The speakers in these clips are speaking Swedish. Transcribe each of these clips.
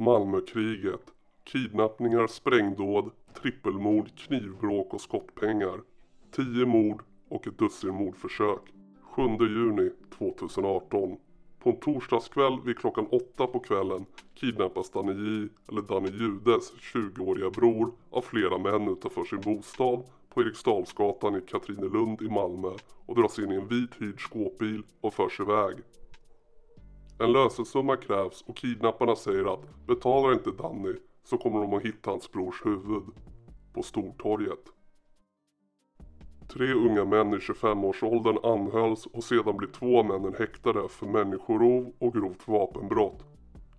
Malmökriget. Kidnappningar, sprängdåd, trippelmord, knivbråk och skottpengar. 10 mord och ett dussin mordförsök. 7 juni 2018. På en torsdagskväll vid klockan åtta på kvällen kidnappas Danny J, eller Danny Judes 20-åriga bror av flera män utanför sin bostad på Eriksdalsgatan i Katrinelund i Malmö och dras in i en vit hyrd skåpbil och förs iväg. En lösensumma krävs och kidnapparna säger att betalar inte Danny så kommer de att hitta hans brors huvud på Stortorget. Tre unga män i 25-årsåldern anhölls och sedan blir två av männen häktade för människorov och grovt vapenbrott.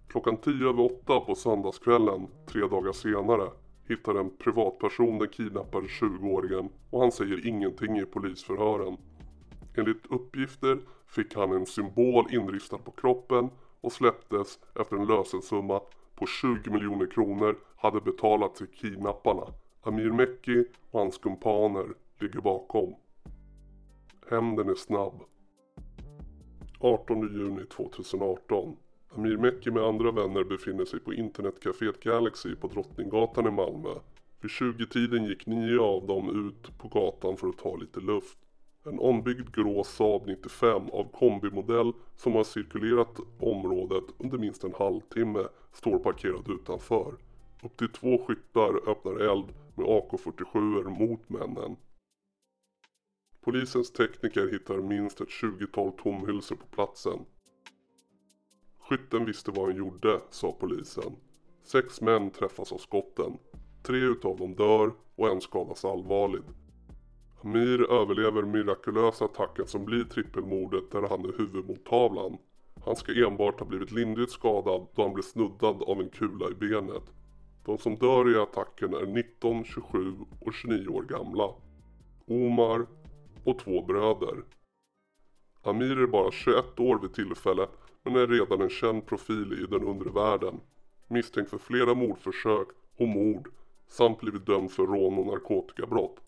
Klockan tio över åtta på söndagskvällen, tre dagar senare, hittar en privatperson den kidnappade 20-åringen och han säger ingenting i polisförhören. Enligt uppgifter fick han en symbol inristad på kroppen och släpptes efter en lösensumma på 20 miljoner kronor hade betalats till kidnapparna. Amir Mekki och hans kumpaner ligger bakom. Hämnden är snabb. 18 juni 2018. Amir Mekki med andra vänner befinner sig på internetcaféet Galaxy på Drottninggatan i Malmö. Vid 20-tiden gick nio av dem ut på gatan för att ta lite luft. En ombyggd grå Saab 95 av kombimodell som har cirkulerat området under minst en halvtimme står parkerad utanför. Upp till två skyttar öppnar eld med AK47 mot männen. Polisens tekniker hittar minst ett 20-tal tomhylsor på platsen. Skytten visste vad han gjorde, sa polisen. Sex män träffas av skotten. Tre utav dem dör och en skadas allvarligt. Amir överlever mirakulösa attacken som blir trippelmordet där han är huvudmottavlan. Han ska enbart ha blivit lindrigt skadad då han blev snuddad av en kula i benet. De som dör i attacken är 19, 27 och 29 år gamla. Omar och två bröder. Amir är bara 21 år vid tillfället men är redan en känd profil i den undre världen. Misstänkt för flera mordförsök och mord samt blivit dömd för rån och narkotikabrott.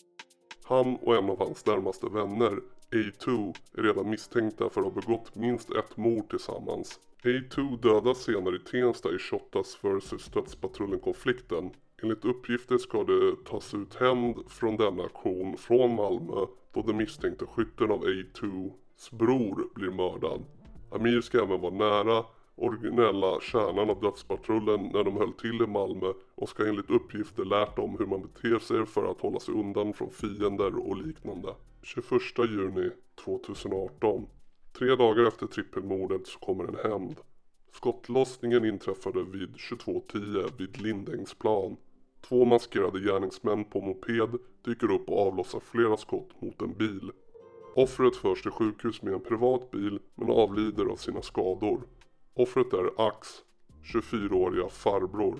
Han och en av hans närmaste vänner, A2, är redan misstänkta för att ha begått minst ett mord tillsammans. A2 dödas senare i Tensta i Shottaz vs Dödspatrullen-konflikten. Enligt uppgifter ska det tas ut hämnd från denna aktion från Malmö då den misstänkte skytten av A2s bror blir mördad. Amir ska även vara nära originella kärnan av Dödspatrullen när de höll till i Malmö och ska enligt uppgifter lärt dem hur man beter sig för att hålla sig undan från fiender och liknande. 21 juni 2018. Tre dagar efter trippelmordet så kommer en hämnd. Skottlossningen inträffade vid 22.10 vid Lindängsplan. Två maskerade gärningsmän på moped dyker upp och avlossar flera skott mot en bil. Offret förs till sjukhus med en privat bil men avlider av sina skador. Offret är Ax, 24-åriga farbror.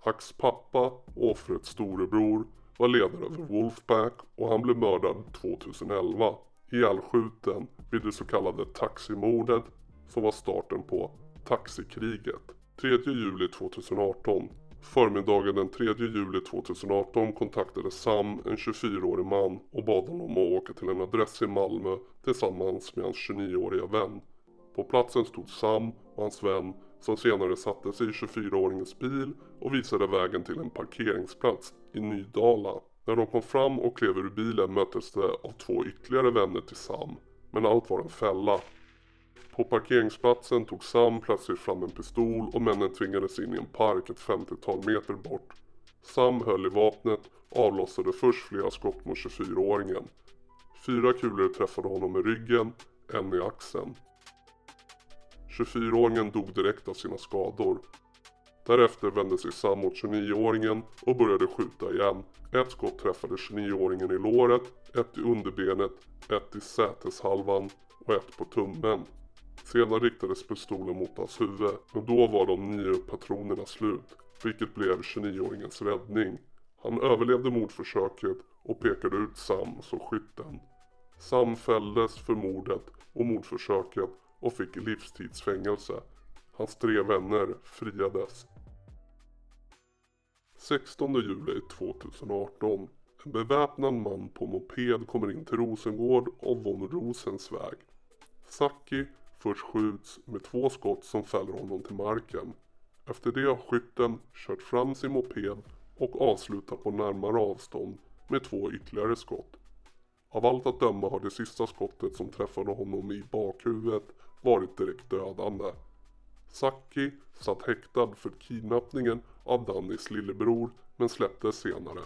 Ax pappa och offrets storebror var ledare för Wolfpack och han blev mördad 2011. Ihjälskjuten vid det så kallade taximordet som var starten på taxikriget. 3 juli 2018 Förmiddagen den 3 juli 2018 kontaktade Sam en 24-årig man och bad honom att åka till en adress i Malmö tillsammans med hans 29-åriga vän. På platsen stod Sam och hans vän som senare satte sig i 24-åringens bil och visade vägen till en parkeringsplats i Nydala. När de kom fram och klev ur bilen möttes de av två ytterligare vänner till Sam. Men allt var en fälla. På parkeringsplatsen tog Sam plötsligt fram en pistol och männen tvingades in i en park ett 50-tal meter bort. Sam höll i vapnet och avlossade först flera skott mot 24-åringen. Fyra kulor träffade honom i ryggen, en i axeln. 24-åringen dog direkt av sina skador. Därefter vände sig Sam mot 29-åringen och började skjuta igen. Ett skott träffade 29-åringen i låret, ett i underbenet, ett i säteshalvan och ett på tummen. Sedan riktades pistolen mot hans huvud, men då var de nio patronerna slut, vilket blev 29-åringens räddning. Han överlevde mordförsöket och pekade ut Sam som skytten. Sam fälldes för mordet och mordförsöket och fick livstidsfängelse. Hans tre vänner friades. 16 juli 2018. En beväpnad man på moped kommer in till Rosengård och von Rosensväg. Saki först skjuts med två skott som fäller honom till marken. Efter det har skytten kört fram sin moped och avslutat på närmare avstånd med två ytterligare skott. Av allt att döma har det sista skottet som träffade honom i bakhuvudet varit direkt dödande. Saki satt häktad för kidnappningen av Dannys lillebror men släpptes senare.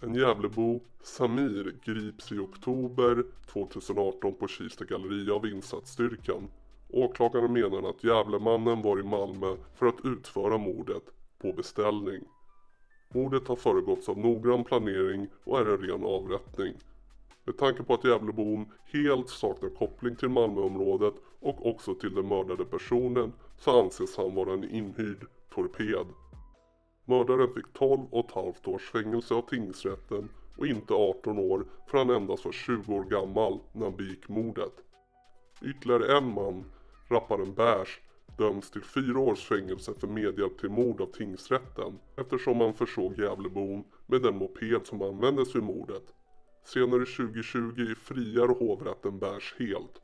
En Gävlebo, Samir, grips i oktober 2018 på Kista galleria av insatsstyrkan. Åklagaren menar att Gävlemannen var i Malmö för att utföra mordet på beställning. Mordet har föregåtts av noggrann planering och är en ren avrättning. Med tanke på att Gävlebon helt saknar koppling till Malmöområdet och också till den mördade personen så anses han vara en inhyrd torped. Mördaren fick 12 och ett halvt års fängelse av tingsrätten och inte 18 år för han endast var 20 år gammal när han begick mordet. Ytterligare en man, rapparen Bärs, döms till fyra års fängelse för medhjälp till mord av tingsrätten eftersom han försåg Gävlebon med den moped som användes vid mordet. Senare 2020 friar hovrätten Bärs helt.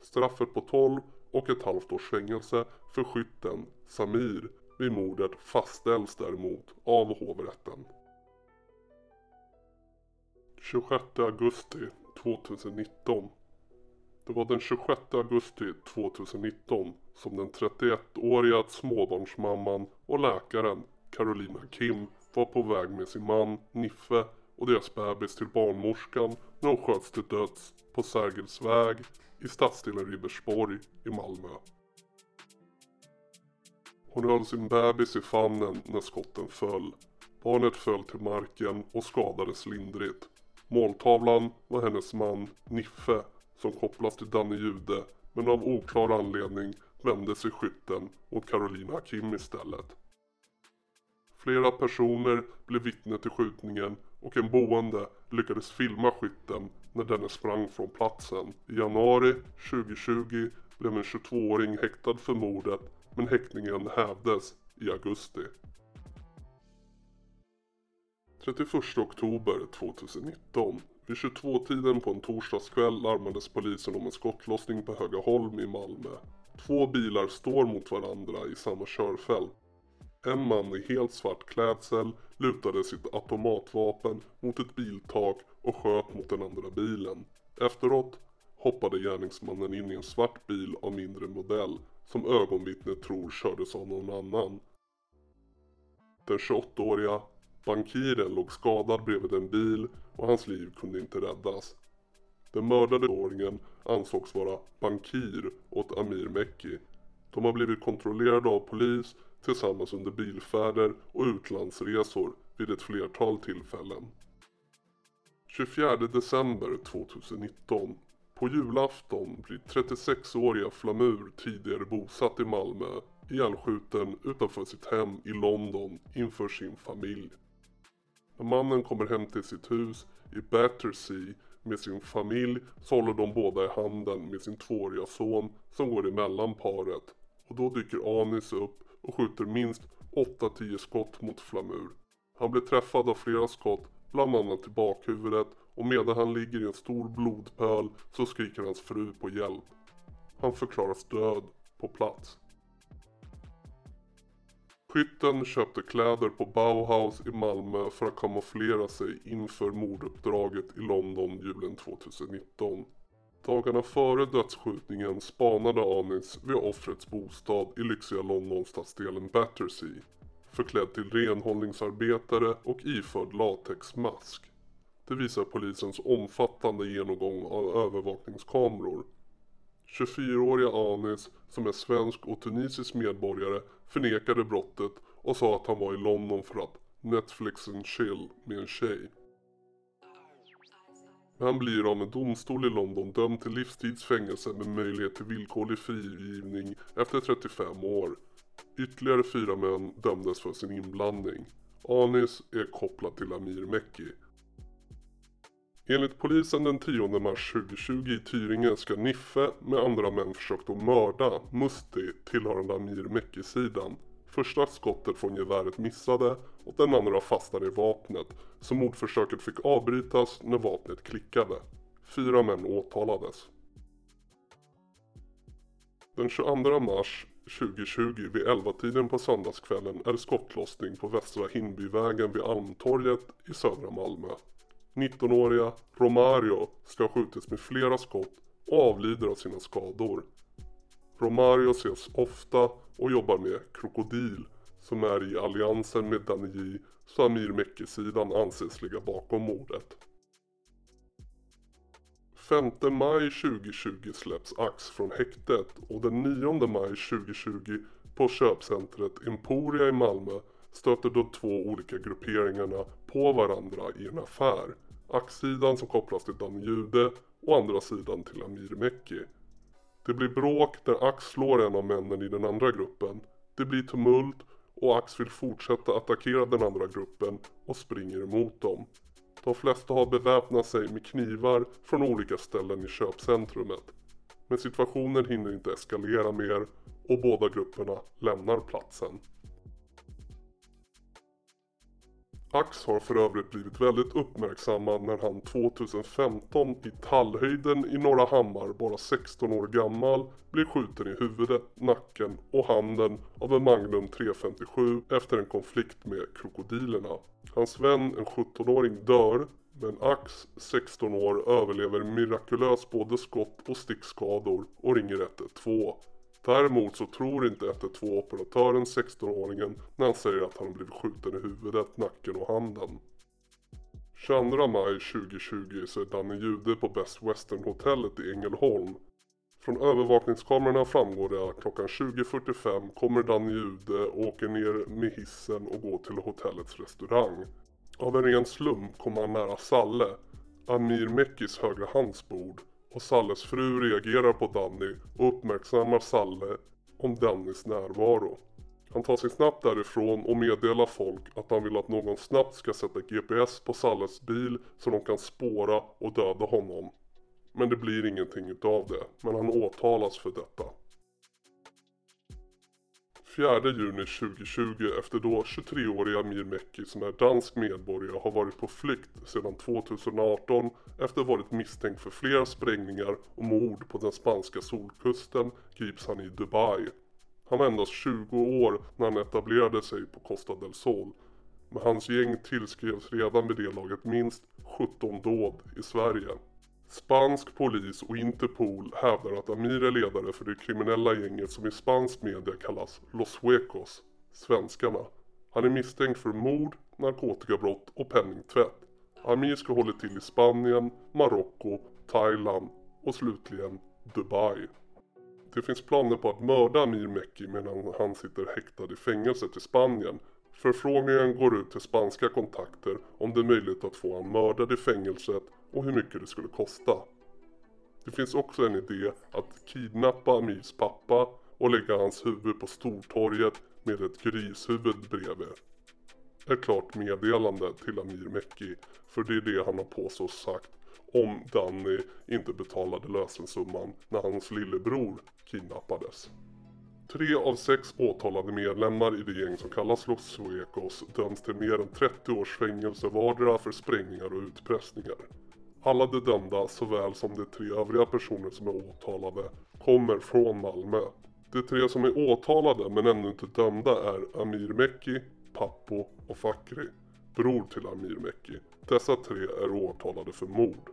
Straffet på 12 och ett halvt års fängelse för skytten Samir vid mordet fastställs däremot av hovrätten. 26 augusti 2019 Det var den 26 augusti 2019 som den 31-åriga småbarnsmamman och läkaren Carolina Kim var på väg med sin man Niffe och deras bebis till barnmorskan när hon sköts till döds på Sergels väg i stadsdelen Ribersborg i Malmö. Hon höll sin bebis i famnen när skotten föll. Barnet föll till marken och skadades lindrigt. Måltavlan var hennes man Niffe som kopplas till Danne Jude men av oklar anledning vände sig skytten mot Carolina Kim istället. Flera personer blev vittne till skjutningen och en boende lyckades filma skytten när denne sprang från platsen. I januari 2020 blev en 22-åring häktad för mordet men häktningen hävdes i augusti. 31 oktober 2019 vid 22-tiden på en torsdagskväll larmades polisen om en skottlossning på Högaholm i Malmö. Två bilar står mot varandra i samma körfält. En man i helt svart klädsel lutade sitt automatvapen mot ett biltak och sköt mot den andra bilen. Efteråt hoppade gärningsmannen in i en svart bil av mindre modell som ögonvittnet tror kördes av någon annan. Den 28-åriga bankiren låg skadad bredvid en bil och hans liv kunde inte räddas. Den mördade åringen ansågs vara bankir åt Amir Mekki. De har blivit kontrollerade av polis tillsammans under bilfärder och utlandsresor vid ett flertal tillfällen. 24 december 2019 på julafton blir 36-åriga Flamur, tidigare bosatt i Malmö, ihjälskjuten utanför sitt hem i London inför sin familj. När mannen kommer hem till sitt hus i Battersea med sin familj så håller de båda i handen med sin tvååriga son som går emellan paret och då dyker Anis upp och skjuter minst 8-10 skott mot Flamur. Han blir träffad av flera skott, bland annat i bakhuvudet och medan han ligger i en stor blodpöl så skriker hans fru på hjälp. Han förklaras död på plats. Skytten köpte kläder på Bauhaus i Malmö för att kamouflera sig inför morduppdraget i London julen 2019. Dagarna före dödsskjutningen spanade Anis vid offrets bostad i lyxiga Londonstadsdelen Battersea. Förklädd till renhållningsarbetare och iförd latexmask. Det visar polisens omfattande genomgång av övervakningskameror. 24-åriga Anis, som är svensk och tunisisk medborgare, förnekade brottet och sa att han var i London för att Netflix and chill med en tjej. Han blir av en domstol i London dömd till livstidsfängelse med möjlighet till villkorlig frigivning efter 35 år. Ytterligare fyra män dömdes för sin inblandning. Anis är kopplad till Amir Mekki. Enligt polisen den 10 mars 2020 i Tyringe ska Niffe med andra män försökt att mörda Musti tillhörande Amir Mekki-sidan. Första skottet från geväret missade och den andra fastnade i vapnet så mordförsöket fick avbrytas när vapnet klickade. Fyra män åtalades. Den 22 mars 2020 vid 11-tiden på söndagskvällen är det skottlossning på Västra Hindbyvägen vid Almtorget i södra Malmö. 19-åriga Romario ska ha skjutits med flera skott och avlider av sina skador. Romario ses ofta och jobbar med Krokodil som är i alliansen med Danny så Amir Mekki-sidan anses ligga bakom mordet. 5 maj 2020 släpps Ax från häktet och den 9 maj 2020 på köpcentret Emporia i Malmö stöter de två olika grupperingarna på varandra i en affär. Ax-sidan som kopplas till Dan Jude och andra sidan till Amir Mekki. Det blir bråk där Ax slår en av männen i den andra gruppen. Det blir tumult och Ax vill fortsätta attackera den andra gruppen och springer emot dem. De flesta har beväpnat sig med knivar från olika ställen i köpcentrumet. Men situationen hinner inte eskalera mer och båda grupperna lämnar platsen. Ax har för övrigt blivit väldigt uppmärksammad när han 2015 i Tallhöjden i Norra Hammar, bara 16 år gammal, blev skjuten i huvudet, nacken och handen av en Magnum 357 efter en konflikt med krokodilerna. Hans vän, en 17-åring, dör men Ax, 16 år, överlever mirakulöst både skott och stickskador och ringer 112. Däremot så tror inte 112-operatören 16-åringen när han säger att han blivit skjuten i huvudet, nacken och handen. 22 maj 2020 så är Danny Jude på Best Western hotellet i Ängelholm. Från övervakningskamerorna framgår det att klockan 20.45 kommer Danny Jude och åker ner med hissen och går till hotellets restaurang. Av en ren slump kommer han nära Salle, Amir Mekis högra hands bord och Salles fru reagerar på Danny och uppmärksammar Salle om Dannys närvaro. Han tar sig snabbt därifrån och meddelar folk att han vill att någon snabbt ska sätta GPS på Salles bil så de kan spåra och döda honom. Men det blir ingenting utav det, men han åtalas för detta. 4 juni 2020 efter då 23-åriga Amir Mekki som är dansk medborgare har varit på flykt sedan 2018 efter att ha varit misstänkt för flera sprängningar och mord på den spanska solkusten grips han i Dubai. Han var endast 20 år när han etablerade sig på Costa del Sol. Men hans gäng tillskrevs redan vid det laget minst 17 dåd i Sverige. Spansk polis och Interpol hävdar att Amir är ledare för det kriminella gänget som i spansk media kallas Los Suecos, svenskarna. Han är misstänkt för mord, narkotikabrott och penningtvätt. Amir ska hålla till i Spanien, Marocko, Thailand och slutligen Dubai. Det finns planer på att mörda Amir Mekki medan han sitter häktad i fängelset i Spanien. Förfrågningen går ut till spanska kontakter om det är möjligt att få han mördad i fängelset och hur mycket det skulle kosta. Det finns också en idé att kidnappa Amirs pappa och lägga hans huvud på Stortorget med ett grishuvud bredvid. Ett klart meddelande till Amir Mekki för det är det han har påstås sagt om Danny inte betalade lösensumman när hans lillebror kidnappades. Tre av sex åtalade medlemmar i det gäng som kallas Los Suecos döms till mer än 30 års fängelse vardera för sprängningar och utpressningar. Alla de dömda, såväl som de tre övriga personer som är åtalade, kommer från Malmö. De tre som är åtalade men ännu inte dömda är Amir Mekki, Pappo och Fakri, bror till Amir Mekki. Dessa tre är åtalade för mord.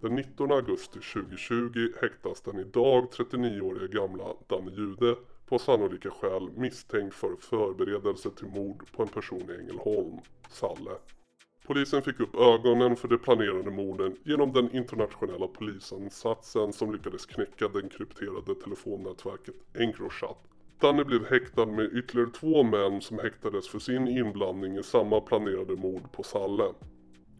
Den 19 augusti 2020 häktas den idag 39-åriga gamla Danne Jude på sannolika skäl misstänkt för förberedelse till mord på en person i Ängelholm, Salle. Polisen fick upp ögonen för de planerade morden genom den internationella polisansatsen som lyckades knäcka det krypterade telefonnätverket Encrochat. Danny blev häktad med ytterligare två män som häktades för sin inblandning i samma planerade mord på Salle.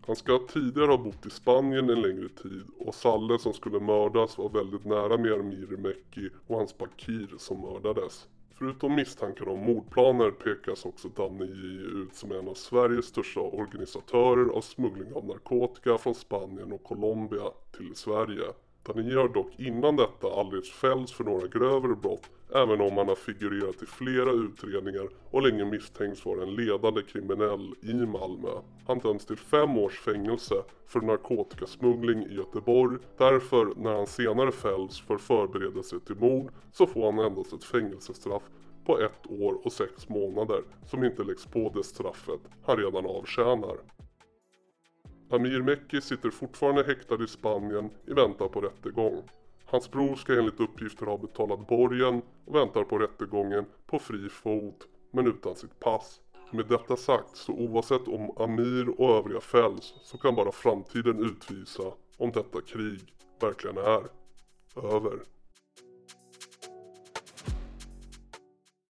Han ska tidigare ha bott i Spanien en längre tid och Salle som skulle mördas var väldigt nära med Mekki och hans Bakir som mördades. Förutom misstankar om mordplaner pekas också Danny J ut som en av Sveriges största organisatörer av smuggling av narkotika från Spanien och Colombia till Sverige. Tanir har dock innan detta aldrig fällts för några grövre brott även om han har figurerat i flera utredningar och länge misstänks vara en ledande kriminell i Malmö. Han döms till fem års fängelse för narkotikasmuggling i Göteborg. Därför när han senare fälls för förberedelse till mord så får han endast ett fängelsestraff på ett år och sex månader som inte läggs på det straffet han redan avtjänar. Amir Mekki sitter fortfarande häktad i Spanien i väntan på rättegång. Hans bror ska enligt uppgifter ha betalat borgen och väntar på rättegången på fri fot men utan sitt pass. Med detta sagt så oavsett om Amir och övriga fälls så kan bara framtiden utvisa om detta krig verkligen är över.